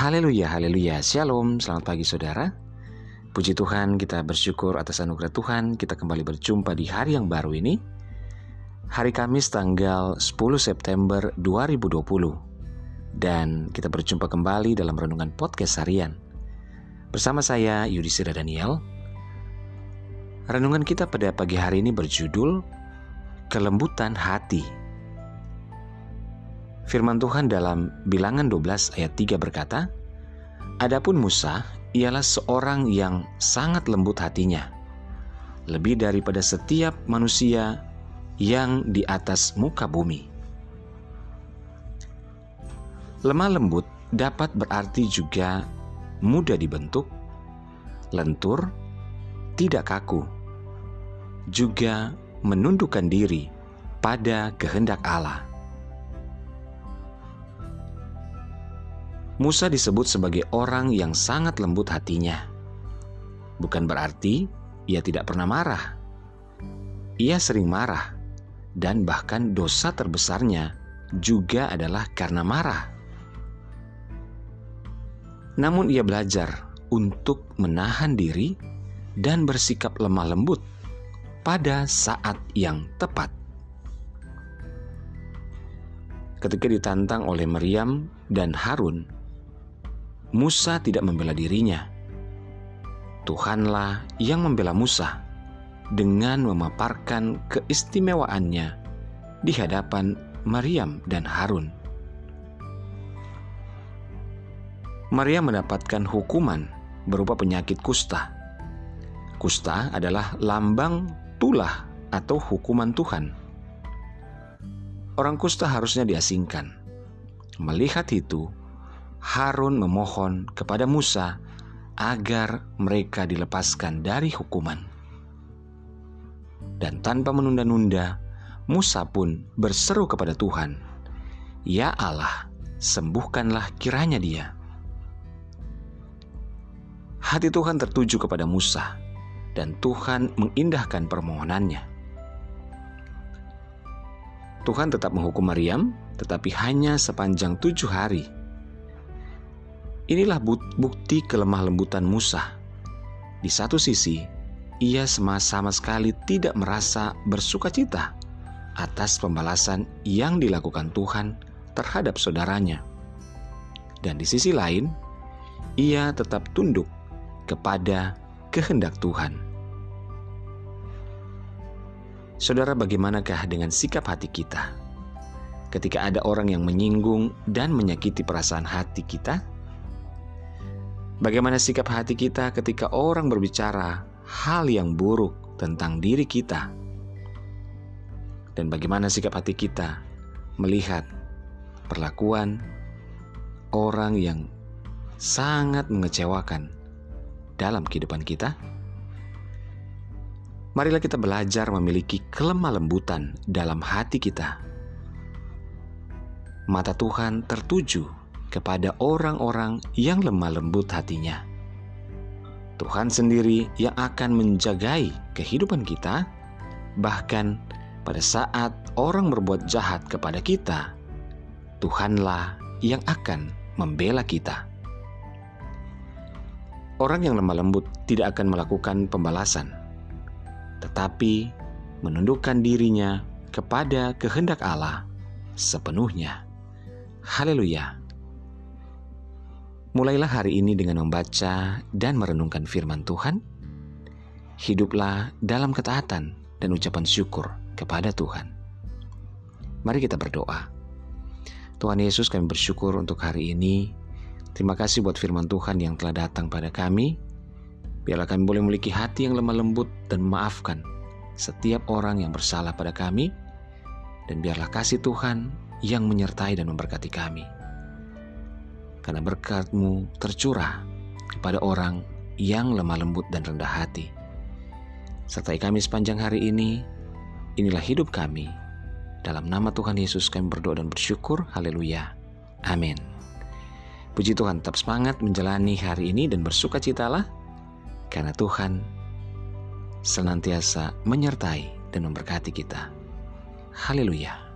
Haleluya, haleluya, shalom, selamat pagi saudara. Puji Tuhan, kita bersyukur atas anugerah Tuhan, kita kembali berjumpa di hari yang baru ini. Hari Kamis tanggal 10 September 2020. Dan kita berjumpa kembali dalam renungan podcast harian. Bersama saya Yudhistira Daniel. Renungan kita pada pagi hari ini berjudul Kelembutan Hati. Firman Tuhan dalam Bilangan 12 ayat 3 berkata, Adapun Musa ialah seorang yang sangat lembut hatinya, lebih daripada setiap manusia yang di atas muka bumi. Lemah lembut dapat berarti juga mudah dibentuk, lentur, tidak kaku, juga menundukkan diri pada kehendak Allah. Musa disebut sebagai orang yang sangat lembut hatinya. Bukan berarti ia tidak pernah marah. Ia sering marah, dan bahkan dosa terbesarnya juga adalah karena marah. Namun, ia belajar untuk menahan diri dan bersikap lemah lembut pada saat yang tepat. Ketika ditantang oleh Maryam dan Harun Musa tidak membela dirinya. Tuhanlah yang membela Musa dengan memaparkan keistimewaannya di hadapan Maryam dan Harun. Maryam mendapatkan hukuman berupa penyakit kusta. Kusta adalah lambang tulah atau hukuman Tuhan. Orang kusta harusnya diasingkan. Melihat itu, Harun memohon kepada Musa agar mereka dilepaskan dari hukuman. Dan tanpa menunda-nunda, Musa pun berseru kepada Tuhan, "Ya Allah, sembuhkanlah kiranya dia." Hati Tuhan tertuju kepada Musa, dan Tuhan mengindahkan permohonannya. Tuhan tetap menghukum Maryam, tetapi hanya sepanjang tujuh hari Inilah bukti kelemah lembutan Musa. Di satu sisi, ia sama sekali tidak merasa bersuka cita atas pembalasan yang dilakukan Tuhan terhadap saudaranya. Dan di sisi lain, ia tetap tunduk kepada kehendak Tuhan. Saudara, bagaimanakah dengan sikap hati kita ketika ada orang yang menyinggung dan menyakiti perasaan hati kita? Bagaimana sikap hati kita ketika orang berbicara hal yang buruk tentang diri kita? Dan bagaimana sikap hati kita melihat perlakuan orang yang sangat mengecewakan dalam kehidupan kita? Marilah kita belajar memiliki kelemah lembutan dalam hati kita. Mata Tuhan tertuju kepada orang-orang yang lemah lembut hatinya. Tuhan sendiri yang akan menjagai kehidupan kita, bahkan pada saat orang berbuat jahat kepada kita, Tuhanlah yang akan membela kita. Orang yang lemah lembut tidak akan melakukan pembalasan, tetapi menundukkan dirinya kepada kehendak Allah sepenuhnya. Haleluya! Mulailah hari ini dengan membaca dan merenungkan firman Tuhan. Hiduplah dalam ketaatan dan ucapan syukur kepada Tuhan. Mari kita berdoa. Tuhan Yesus kami bersyukur untuk hari ini. Terima kasih buat firman Tuhan yang telah datang pada kami. Biarlah kami boleh memiliki hati yang lemah lembut dan memaafkan setiap orang yang bersalah pada kami. Dan biarlah kasih Tuhan yang menyertai dan memberkati kami karena berkatmu tercurah kepada orang yang lemah lembut dan rendah hati. Sertai kami sepanjang hari ini, inilah hidup kami. Dalam nama Tuhan Yesus kami berdoa dan bersyukur. Haleluya. Amin. Puji Tuhan tetap semangat menjalani hari ini dan bersuka citalah karena Tuhan senantiasa menyertai dan memberkati kita. Haleluya.